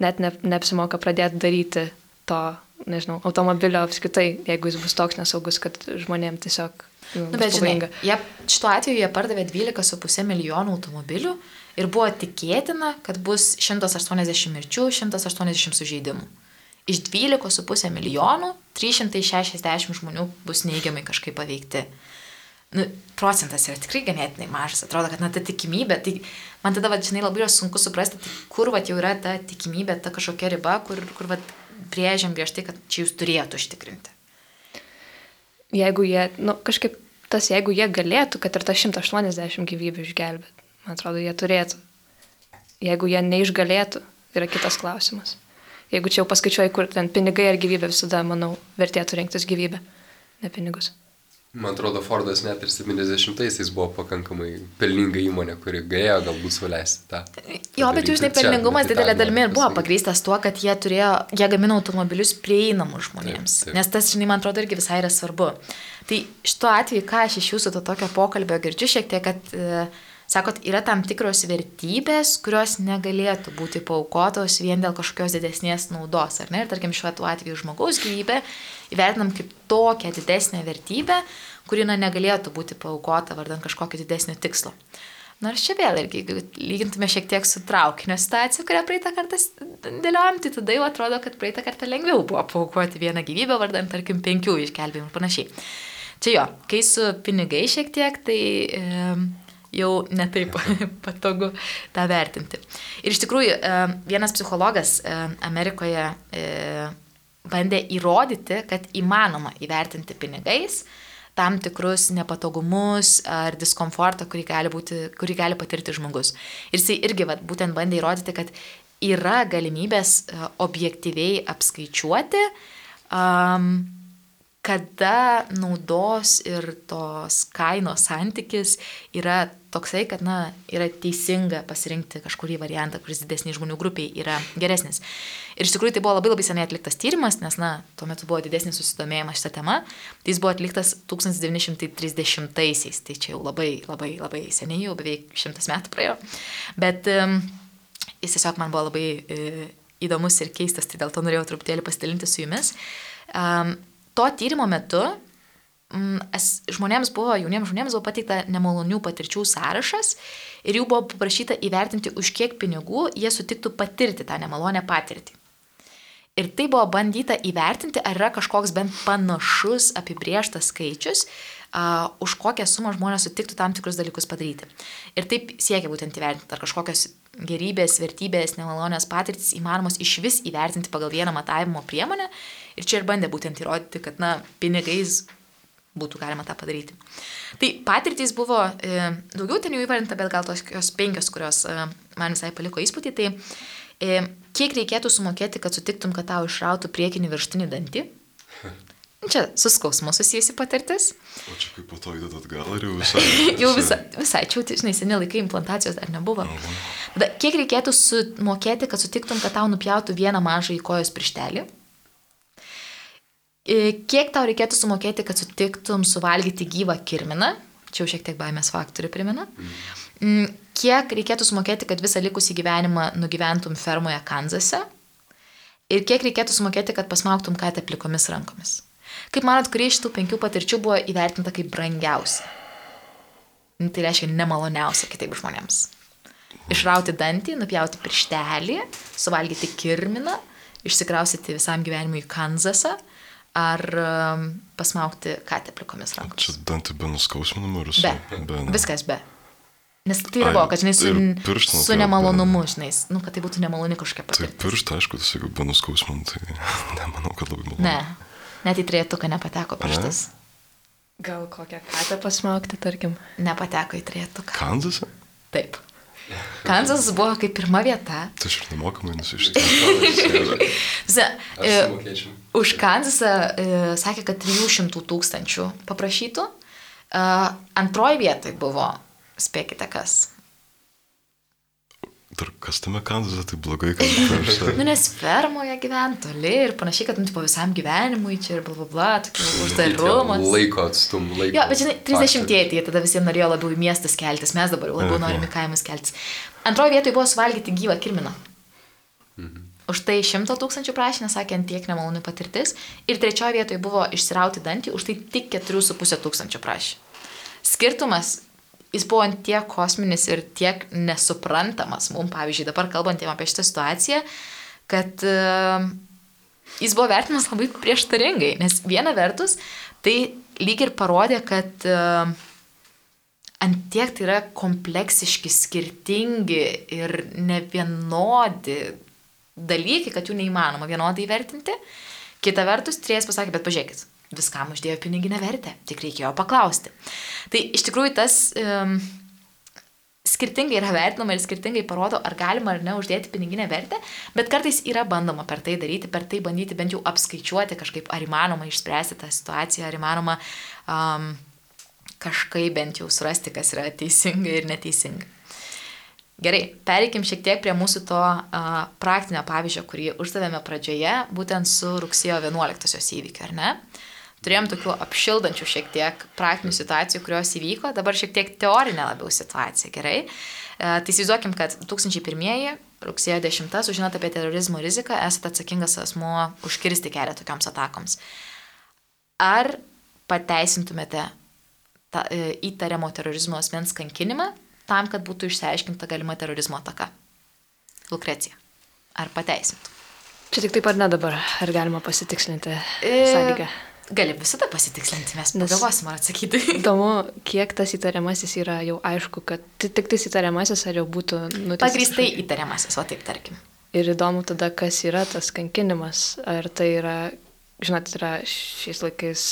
net ne, neapsimoka pradėti daryti to, nežinau, automobilio apskritai, jeigu jis bus toks nesaugus, kad žmonėm tiesiog Nu, nu, bet žinai, jie, šituo atveju jie pardavė 12,5 milijonų automobilių ir buvo tikėtina, kad bus 180 mirčių, 180 sužeidimų. Iš 12,5 milijonų 360 žmonių bus neigiamai kažkaip paveikti. Nu, procentas yra tikrai ganėtinai mažas, atrodo, kad na, ta tikimybė, tai man tada, va, žinai, labai yra sunku suprasti, tai kur va, jau yra ta tikimybė, ta kažkokia riba, kur, kur va, priežiam griežtai, kad čia jūs turėtų užtikrinti jeigu jie, nu, kažkaip tas, jeigu jie galėtų, kad ir tą 180 gyvybių išgelbėti, man atrodo, jie turėtų. Jeigu jie neišgalėtų, yra kitas klausimas. Jeigu čia jau paskaičiuoji, kur ten pinigai ar gyvybė, visada, manau, vertėtų rinktis gyvybę, ne pinigus. Man atrodo, Fordas net ir 70-aisiais buvo pakankamai pelninga įmonė, kuri galėjo galbūt suleisti tą. Jo, bet jūs nepelningumas didelė dalimi ir buvo pagrįstas tuo, kad jie turėjo, jie gamino automobilius prieinamus žmonėms. Taip, taip. Nes tas, žinai, man atrodo, irgi visai yra svarbu. Tai šituo atveju, ką aš iš jūsų to tokio pokalbio girdžiu šiek tiek, kad, e, sakot, yra tam tikros vertybės, kurios negalėtų būti paukotos vien dėl kažkokios didesnės naudos, ar ne? Ir tarkim, šiuo atveju žmogaus gyvybė įvertinam kaip tokią didesnę vertybę, kuri na, negalėtų būti paukota vardan kažkokio didesnio tikslo. Nors čia vėl irgi, jeigu lygintume šiek tiek su traukinio situacija, kurią praeitą kartą dėliojom, tai tada jau atrodo, kad praeitą kartą lengviau buvo paukoti vieną gyvybę vardan, tarkim, penkių išgelbėjimų ir panašiai. Čia jo, kai su pinigai šiek tiek, tai e, jau netaip patogu tą vertinti. Ir iš tikrųjų, e, vienas psichologas e, Amerikoje e, bandė įrodyti, kad įmanoma įvertinti pinigais tam tikrus nepatogumus ar diskomfortą, kurį gali, būti, kurį gali patirti žmogus. Ir jisai irgi vat, būtent bandė įrodyti, kad yra galimybės e, objektyviai apskaičiuoti, um, kada naudos ir tos kainos santykis yra toksai, kad, na, yra teisinga pasirinkti kažkurį variantą, kuris didesnį žmonių grupiai yra geresnis. Ir iš tikrųjų tai buvo labai labai seniai atliktas tyrimas, nes, na, tuo metu buvo didesnis susidomėjimas šią temą. Tai jis buvo atliktas 1930-aisiais, tai čia jau labai, labai, labai seniai, jau beveik šimtas metų praėjo. Bet um, jis tiesiog man buvo labai uh, įdomus ir keistas, tai dėl to norėjau truputėlį pasidalinti su jumis. Um, to tyrimo metu mm, žmonėms buvo, jauniems žmonėms buvo pateikta nemalonių patirčių sąrašas ir jų buvo paprašyta įvertinti, už kiek pinigų jie sutiktų patirti tą nemalonę patirtį. Ir tai buvo bandyta įvertinti, ar yra kažkoks bent panašus apibrieštas skaičius, uh, už kokią sumą žmonės sutiktų tam tikrus dalykus padaryti. Ir taip siekia būtent įvertinti, ar kažkokios gerybės, vertybės, nemalonės patirtis įmanomos iš vis įvertinti pagal vieną matavimo priemonę. Ir čia ir bandė būtent įrodyti, kad, na, pinigais būtų galima tą padaryti. Tai patirtys buvo e, daugiau ten jau įvardinta, bet gal tos penkios, kurios e, man visai paliko įspūdį, tai e, kiek reikėtų sumokėti, kad sutiktum, kad tau išrautų priekinį virštinį dantį, Čia su skausmu susijusi patirtis. O čia kaip po to įdedat gal ir jau visai. Jau visai, visai čia, tai, žinai, seni laikai implantacijos dar nebuvo. Tada, kiek reikėtų sumokėti, kad sutiktum, kad tau nupjautų vieną mažą į kojos pirštelį? E, Kiek tau reikėtų sumokėti, kad sutiktum suvalgyti gyvą kirminą? Čia jau šiek tiek baimės faktorių primena. Mm, Kiek reikėtų sumokėti, kad visą likusį gyvenimą nugyventum fermoje Kanzase? Ir kiek reikėtų sumokėti, kad pasmauktum katę plikomis rankomis? Kaip manot, kuri iš tų penkių patirčių buvo įvertinta kaip brangiausia? Nu, Tai reiškia nemaloniausia kitaip žmonėms. Išrauti dantį, nupjauti pirštelį, suvalgyti kirminą, išsikrausyti visam gyvenimui į Kanzasą ar um, pasmaukti katę plikomis rankomis. Čia dantį be nuskausminimo ir su... Be. be ne. Viskas be. Nes tai yra buvo, kad, žinai, su, ir pirštą su nupjaut be. nemalonumu, žinai, nu, kad tai būtų nemaloni kažkokia Tai patirtis. pirštą, aišku, tas jeigu be nuskausminimo, tai nemanau, kad labai malonu. Ne, net į trejetuką nepateko pirštas. Gal kokią katę pasmaukti, tarkim. Nepateko į trejetuką. Kanzase? Taip. Kanzas buvo kaip pirma vieta. Tai aš ir nemokamai e, sumokėčiau. už Kanzasą e, sakė, kad 300 tūkstančių paprašytų. E, antroji vietoj buvo, spėkite kas. Kas tame Kanzase, tai blogai, kad pirštą. Nu, nes fermoje gyventi toli ir panašiai, kad, nu, tipo, visam gyvenimui čia ir bla bla bla, tokia uždarumas. Laiko atstum, laiko. Jo, bet žinai, 30-ieji, faktorius. tai tada visi norėjo labiau į miestus keltis, mes dabar jau labiau Mhm. norime į kaimus keltis. Antroji vietoje buvo suvalgyti gyvą kirminą. Už tai 100 tūkstančių prašė, nes sakė, ant tiek nemaloni patirtis. Ir trečioje vietoje buvo išsirauti dantį, už tai tik 4,5 tūkstančių prašė. Skirtumas, jis buvo tiek kosminis ir tiek nesuprantamas mums, pavyzdžiui, dabar kalbantiem apie šitą situaciją, kad uh, jis buvo vertinamas labai prieštaringai, nes viena vertus, tai lyg ir parodė, kad uh, ant tiek tai yra kompleksiški, skirtingi ir nevienodi dalykai, kad jų neįmanoma vienodai vertinti. Kita vertus, trijas pasakė, bet pažiūrėkit, viskam uždėjo piniginę vertę, tik reikėjo paklausti. Tai iš tikrųjų tas um, skirtingai yra vertinama ir skirtingai parodo, ar galima ar ne uždėti piniginę vertę, bet kartais yra bandoma per tai daryti, per tai bandyti bent jau apskaičiuoti kažkaip, ar įmanoma išspręsti tą situaciją, ar įmanoma um, kažkaip bent jau surasti, kas yra teisinga ir neteisinga. Gerai, pereikim šiek tiek prie mūsų to uh, praktinio pavyzdžio, kurį uždavėme pradžioje, būtent su rugsėjo 11-osios įvykiu, ar ne? Turėjom tokių apšildančių šiek tiek praktinių situacijų, kurios įvyko, dabar šiek tiek teorinė labiau situacija, gerai? Uh, tai įsivaizduokim, kad 2001 rugsėjo 10 sužinot apie terorizmo riziką, esate atsakingas asmuo užkirsti kelią tokioms atakoms. Ar pateisintumėte ta, e, įtariamo terorizmo asmens kankinimą tam, kad būtų išsiaiškinta galima terorizmo ataka. Lukrecija. Ar pateisintų? Čia tik taip ar ne dabar, ar galima pasitikslinti E, sąlygą. Gali visada pasitikslinti, mes pagalvosim ar atsakyti. Įdomu, kiek tas įtariamasis yra jau aišku, kad ti- tik tais įtariamasis ar jau būtų nuteistas. Pagristai įtariamasis, o taip tarkim. Ir įdomu tada, kas yra tas kankinimas. Ar tai yra, žinot, yra šiais laikais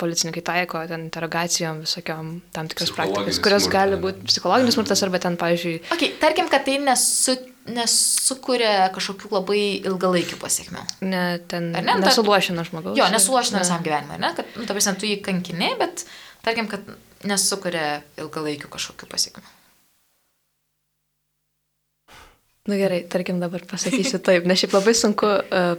policininkai taiko ten interrogacijom visokiom tam tikras praktikas, kurios gali būti psichologinis smurtas arba ten, pavyzdžiui, Ok, tarkim, kad tai nesu, nesukuria kažkokių labai ilgalaikių pasiekmių. ne, ten Ar ne? Nu, nesuluošina žmogaus. Jo, nesuošina Ne. visam gyvenimui, ne? Kad, nu, ta prasme, tu jį kankini, bet tarkim, kad nesukuria ilgalaikių kažkokių pasiekmių. Na gerai, tarkim dabar pasakysiu taip, nes šiaip labai sunku uh,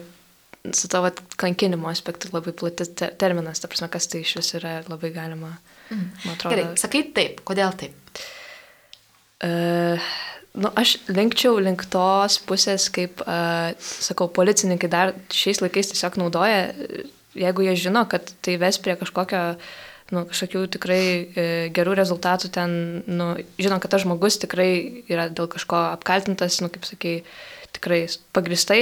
su tavo kankinimo aspektu labai platis te terminas, ta prasme, kas tai iš vis yra ir labai galima, man atrodo. Gerai, sakai taip, kodėl taip? Uh, nu, aš linkčiau link tos pusės, kaip, uh, sakau, policininkai dar šiais laikais tiesiog naudoja, jeigu jie žino, kad tai ves prie kažkokio, nu, kažkokių tikrai e, gerų rezultatų, ten, nu, žino, kad tas žmogus tikrai yra dėl kažko apkaltintas, nu, kaip sakai, tikrai pagristai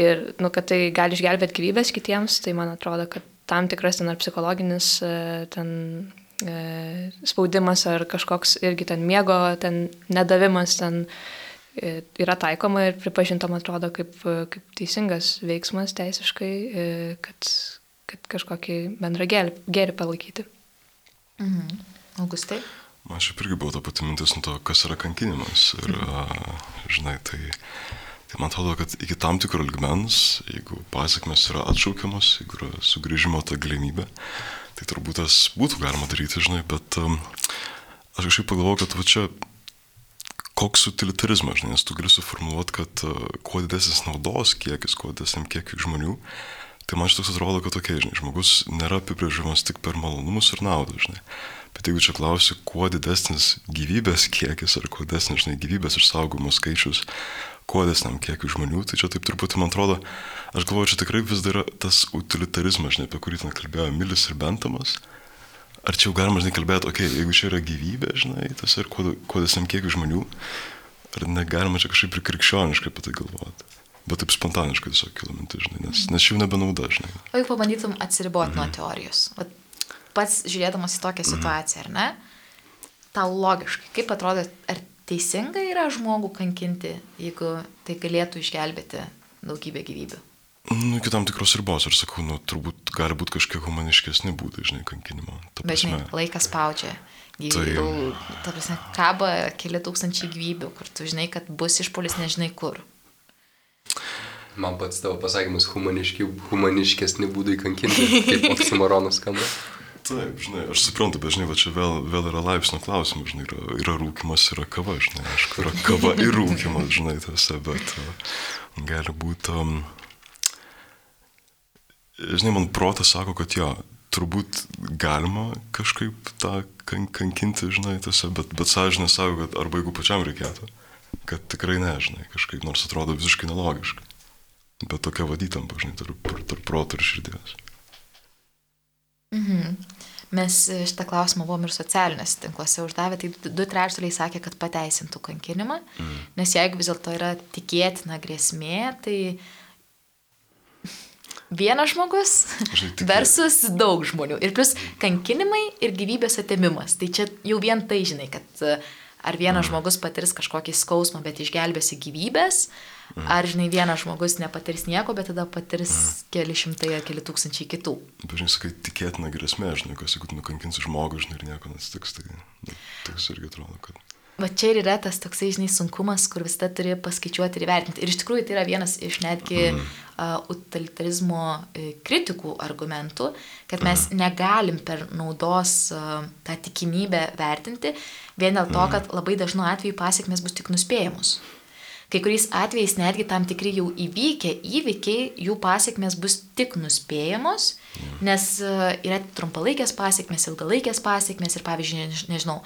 ir, nu, kad tai gali išgelbėti gyvybės kitiems, tai man atrodo, kad tam tikras ten ar psichologinis e, ten spaudimas ar kažkoks irgi ten miego, ten nedavimas ten e, yra taikoma ir pripažinta, man atrodo, kaip, e, kaip teisingas veiksmas teisiškai, e, kad, kad kažkokį bendrą gėrį, gėrį palaikyti. Mhm. Augustai? Man šiaip irgi buvo ta pati mintis nuo to, kas yra kankinimas. Ir, a, žinai, tai, Tai man atrodo, kad iki tam tikro ligmens, jeigu pasiekmes yra atšaukiamas, jeigu yra sugrįžimo ta galimybė, tai turbūt tas būtų galima daryti, žinai, bet um, aš kažkaip pagalvoju, kad va čia koks utilitarizmas, žinai, nes tu gali suformuoluoti, kad uh, kuo didesnis naudos kiekis, kuo didesniam kiekiu žmonių, tai man šitas atrodo, kad tokia, žinai, žmogus nėra apibrėžiamas tik per malonumus ir naudą, žinai. Bet jeigu čia klausi, kuo didesnis gyvybės kiekis ar kuo didesnis, žinai, gyvybės išsaugomų skaičius, kuo desniam kiekiu žmonių, tai čia taip truputį, man atrodo, aš galvoju, čia tikrai vis dar yra tas utilitarizmas, žinai, apie kurį ten kalbėjo Milis ir Bentamas. Ar čia jau galima, žinai, kalbėti, okei, okay, jeigu čia yra gyvybė, žinai, tas ir kuo, kuo desniam kiekiu žmonių, ar negalima čia kažkaip ir krikščioniškai apie tai galvoti. Bet taip spontaniškai tiesiog kilo mintis, žinai, nes, nes jau nebenauda, žinai. O jeigu pabandytum atsiriboti mhm. nuo teorijos, Vat pats žiūrėdamas į tokią mhm. situaciją, ar ne, tau logiškai, kaip atrodo, ar teisinga yra žmogų kankinti, jeigu tai galėtų išgelbėti daugybę gyvybių? Nu, iki tam tikros ribos, aš sakau, nu, turbūt gali būti kažkiek humaniškesni būdai, žinai, kankinimo. Ta Bet, žinai, laikas spaudžia. Gyvybių, tai... ta prasme, kaba keli tūkstančiai gyvybių, kur tu žinai, kad bus išpolis nežinai kur. Man pats tavo pasakymas humaniški, humaniškesni būdai kankinti, kaip oksimoronas skamba. Taip, žinai, aš suprantu, bet žinai, va čia vėl, vėl yra laipsnio klausimas, žinai, yra, yra rūkimas, yra kava, žinai, aišku, yra kava ir rūkimas, žinai, tiesa, bet uh, gali būti, um, žinai, man protas sako, kad jo, turbūt galima kažkaip tą kan, kankinti, žinai, tiesa, bet, bet sąžinė sako, kad arba jeigu pačiam reikėtų, kad tikrai ne, žinai, kažkaip, nors atrodo visiškai nelogiškai, bet tokia vadytampa, žinai, tarp, tarp proto ir širdies. Mhm. Mes šitą klausimą buvom ir socialinėse tinkluose uždavę, tai du trečdaliai sakė, kad pateisintų kankinimą, mhm. nes jeigu vis dėlto yra tikėtina grėsmė, tai vienas žmogus versus daug žmonių. Ir plus kankinimai ir gyvybės atėmimas. Tai čia jau vien tai žinai, kad ar vienas mhm. žmogus patirs kažkokį skausmą, bet išgelbėsi gyvybės, Mm. Ar, žinai, vienas žmogus nepatirs nieko, bet tada patirs mm. keli šimtai ar keli tūkstančiai kitų. Dažnai sakai, tikėtina grėsmė, žinai, kas jeigu tu nukankinsi žmogų, žinai, ir nieko neatsitiks, tai nu, toks irgi atrodo, kad... Va čia ir yra tas toksai, žinai, sunkumas, kur visada turi paskaičiuoti ir įvertinti. Ir iš tikrųjų tai yra vienas iš netgi mm. uh, utilitarizmo uh, kritikų argumentų, kad mes mm. negalim per naudos uh, tą tikimybę vertinti, vien dėl to, mm. kad labai dažnu atveju pasiekmes bus tik nuspėjamos. Kai kuriais atvejais netgi tam tikri jau įvykę įvykiai, jų pasiekmes bus tik nuspėjamos, nes e, yra trumpalaikės pasiekmes, ilgalaikės pasiekmes ir pavyzdžiui, nežinau,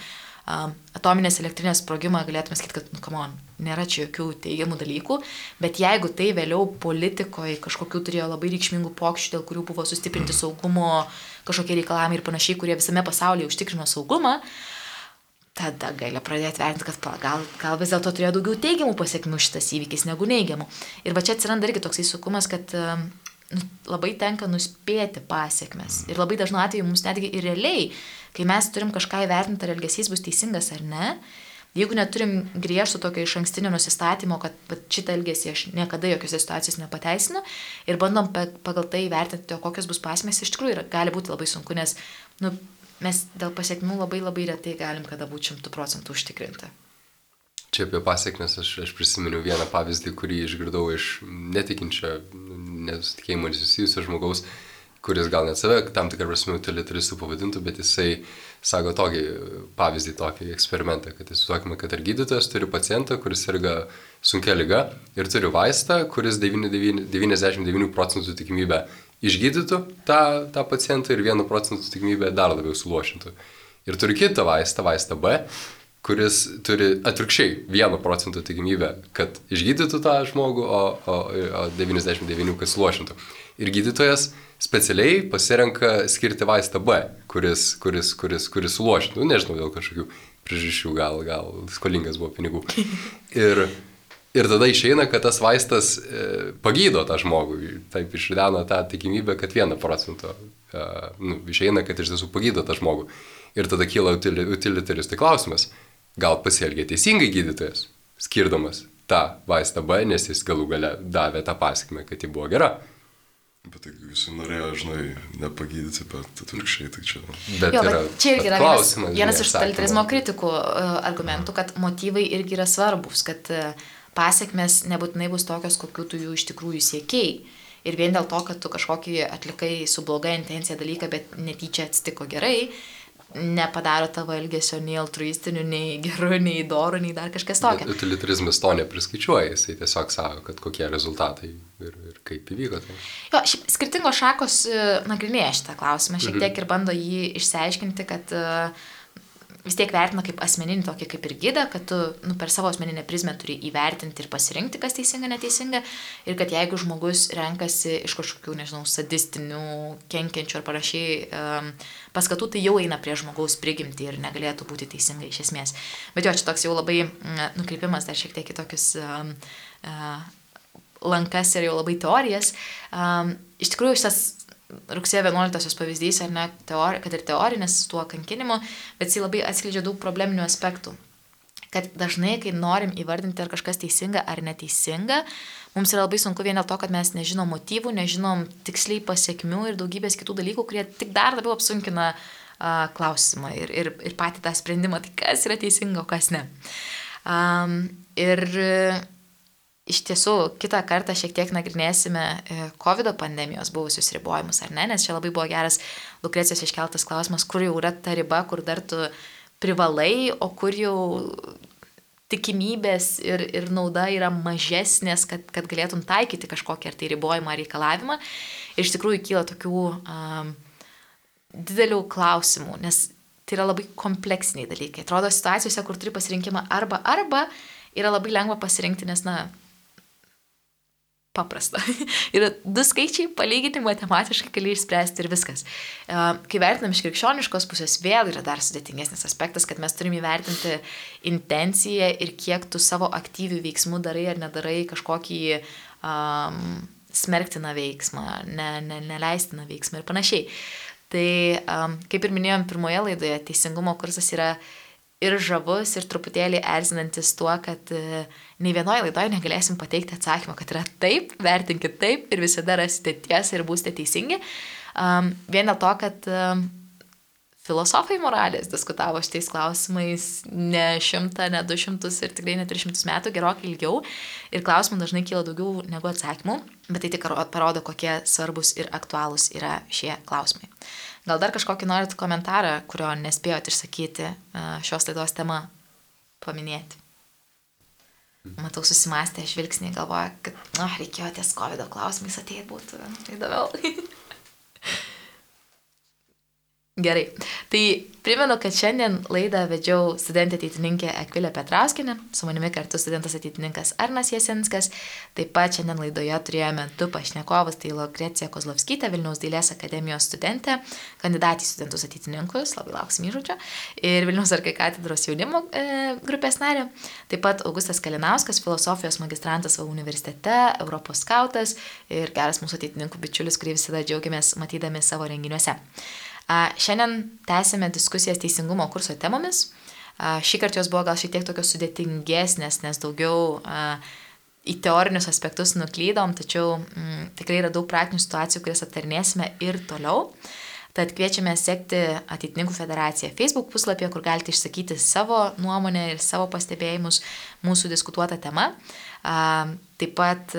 atominės elektrinės sprogimą galėtume sakyti, kad, nu, come on, nėra čia jokių teigiamų dalykų, bet jeigu tai vėliau politikoje kažkokių turėjo labai reikšmingų pokščių, dėl kurių buvo sustiprinti saugumo kažkokie reikalavimai ir panašiai, kurie visame pasaulyje užtikrino saugumą, uh, tada gali pradėti vertinti, kad gal, gal vis dėlto turėjo daugiau teigiamų pasiekmių šitas įvykis negu neigiamų. Ir va čia atsiranda irgi toks įsukumas, kad nu, labai tenka nuspėti pasiekmes. Ir labai dažnu atveju mums netgi ir realiai, kai mes turim kažką įvertinti, ar elgesys bus teisingas ar ne, jeigu neturim griežto tokio iš ankstinio nusistatymo, kad šitą elgesį aš niekada jokiose situacijose nepateisinu ir bandom pagal tai įvertinti, kokios bus pasiekmes, iš tikrųjų gali būti labai sunku, nes nu, mes dėl pasiekmių labai labai retai galim kada būti šimtų procentų užtikrinti. Čia apie pasiekmes aš, aš prisiminiau vieną pavyzdį, kurį išgirdau iš netikinčio, nesutikėjimo nesusijusio žmogaus, kuris gal net save tam tikrą prasme utilitaristų pavadintų, bet jisai sako tokį pavyzdį, tokį eksperimentą, kad įsivaizduokime, kad ar gydytojas turi pacientą, kuris serga sunkia lyga ir turi vaistą, kuris 99 procentų tikimybę išgydytų tą, tą pacientą ir 1 procentų tikimybę dar labiau suluošintų. Ir turi kitą vaistą, vaistą B, kuris turi atvirkščiai 1 procentų tikimybę, kad išgydytų tą žmogų, o, o, o 99 kad suluošintų. Ir gydytojas specialiai pasirenka skirti vaistą B, kuris, kuris, kuris, kuris suluošintų, nežinau dėl kažkokių priežasčių, gal, gal skolingas buvo pinigų. Ir Ir tada išeina, kad tas vaistas e, pagydo tą žmogų. Taip išrideno tą tikimybę, kad vieną procentą. E, nu, išeina, kad iš tiesų pagydo tą žmogų. Ir tada kyla utilitaristai klausimas, gal pasielgė teisingai gydytojas, skirdamas tą vaistą B, nes jis galų gale davė tą pasiekmę, kad ji buvo gera. Bet tai jūs norėjo, žinai, nepagydyti, bet atvirkščiai tai čia. Bet, jo, yra, bet čia irgi yra vienas, vienas iš totalitarizmo kritikų uh, argumentų, kad motyvai irgi yra svarbus, kad uh, pasiekmes nebūtinai bus tokios, kokiu tu jų iš tikrųjų siekiai. Ir vien dėl to, kad tu kažkokį atlikai su bloga intencija dalyką, bet netyčia atsitiko gerai, nepadaro tavo elgesio nei altruistiniu, nei geru, nei doru, nei dar kažkas tokio. Bet utilitarizmas to nepriskaičiuoja, jisai tiesiog sako, kad kokie rezultatai ir, ir kaip įvyko. Tai. Jo, šiaip skirtingos šakos e, nagrinėja šitą klausimą, šiek tiek ir bando jį išsiaiškinti, kad uh, vis tiek vertina kaip asmeninį tokį kaip ir gydą, kad tu nu, per savo asmeninę prizmę turi įvertinti ir pasirinkti, kas teisinga, neteisinga. Ir kad jeigu žmogus renkasi iš kažkokių, nežinau, sadistinių, kenkiančių ar panašiai um, paskatų, tai jau eina prie žmogaus prigimti ir negalėtų būti teisinga iš esmės. Bet jo, čia toks jau labai mm, nukreipimas dar šiek tiek į tokius um, uh, lankas ir jau labai teorijas. Um, iš tikrųjų, šitas rugsėjo 11-osios pavyzdys, ar ne, teori, kad ir teorinis tuo kankinimu, bet jis labai atskleidžia daug probleminių aspektų. Kad dažnai, kai norim įvardinti, ar kažkas teisinga ar neteisinga, mums yra labai sunku vien dėl to, kad mes nežinom motyvų, nežinom tiksliai pasiekmių ir daugybės kitų dalykų, kurie tik dar labiau apsunkina uh, klausimą ir, ir, ir patį tą sprendimą, tai kas yra teisinga, o kas ne. Um, ir iš tiesų kitą kartą šiek tiek nagrinėsime e, COVID pandemijos buvusius ribojimus, ar ne, nes čia labai buvo geras Lukrecijos iškeltas klausimas, kur jau yra ta riba, kur dar tu privalai, o kur jau tikimybės ir, ir nauda yra mažesnės, kad, kad galėtum taikyti kažkokį ar tai ribojimą ar reikalavimą. Ir iš tikrųjų kyla tokių um, didelių klausimų, nes tai yra labai kompleksiniai dalykai. Atrodo, situacijose, kur turi pasirinkimą arba arba, yra labai lengva pasirinkti, nes, na, paprasta. yra du skaičiai, palyginti matematiškai gali išspręsti ir viskas. E, kai vertinam iš krikščioniškos pusės, vėl yra dar sudėtingesnis aspektas, kad mes turime įvertinti intenciją ir kiek tu savo aktyvių veiksmų darai ar nedarai kažkokį um, smerktiną veiksmą, ne, ne, neleistiną veiksmą ir panašiai. Tai um, kaip ir minėjom pirmoje laidoje, teisingumo kursas yra ir žavus, ir truputėlį erzinantis tuo, kad uh, nei vienoje laidoje negalėsim pateikti atsakymą, kad yra taip, vertinkit taip ir visada rasite tiesą ir būsite teisingi. Um, vien dėl to, kad um, filosofai moralės diskutavo šitais klausimais ne šimtą, ne du šimtus ir tikrai ne tris šimtus metų, gerokai ilgiau. Ir klausimų dažnai kyla daugiau negu atsakymų, bet tai tik parodo, kokie svarbus ir aktualūs yra šie klausimai. Gal dar kažkokį norit komentarą, kurio nespėjot išsakyti šios laidos tema paminėti? Matau susimastę žvilgsnį, galvoja, kad, oh, reikėjo ties COVID klausimais ateiti būtų įdomiau. Gerai. Tai primenu, kad šiandien laidą vedžiau studentė ateitininkė Ekvilė Petrauskinė, su manimi kartu studentas ateitininkas Arnas Jesinskas. Taip pat šiandien laidoje turėjome du pašnekovus, tai Lokrecija Kozlovskytė, Vilniaus dailės akademijos studentė, kandidatė į studentus ateitininkus, labai lauksim įžodžio, ir Vilniaus arkai katedros jaunimo e, grupės narė. Taip pat Augustas Kalinauskas, filosofijos magistrantas savo universitete, Europos skautas ir geras mūsų ateitininkų bičiulis, kurį visada džiaugiamės matydami savo renginiuose. Šiandien tęsime diskusijas teisingumo kurso temomis. Šį kartą jos buvo gal šiek tiek tokios sudėtingesnės, nes daugiau į teorinius aspektus nuklydom, tačiau mm, tikrai yra daug praktinių situacijų, kurias aptarnėsime ir toliau. Tad kviečiame sekti Ateitininkų federaciją Facebook puslapyje, kur galite išsakyti savo nuomonę ir savo pastebėjimus mūsų diskutuotą temą. Taip pat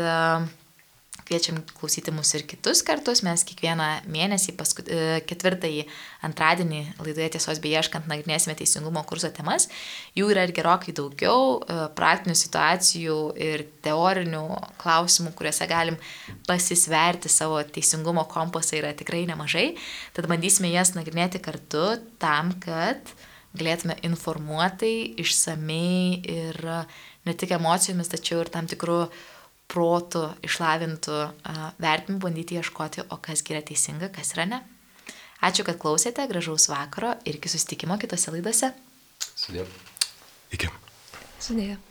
Kviečiam klausyti mūsų ir kitus kartus. Mes kiekvieną mėnesį, paskut, e, ketvirtąjį antradienį laidoje tiesos beieškant nagrinėsime teisingumo kurso temas. Jų yra ir gerokai daugiau, e, praktinių situacijų ir teorinių klausimų, kuriuose galim pasisverti savo teisingumo kompasą yra tikrai nemažai. Tad bandysime jas nagrinėti kartu tam, kad galėtume informuotai, išsamei ir ne tik emocijomis, tačiau ir tam tikrų protų išlavintų vertimų bandyti ieškoti, o kas yra teisinga, kas yra ne. Ačiū, kad klausėte, gražaus vakaro ir iki susitikimo kitose laidose. Sudėjau. Iki. Sudėjau.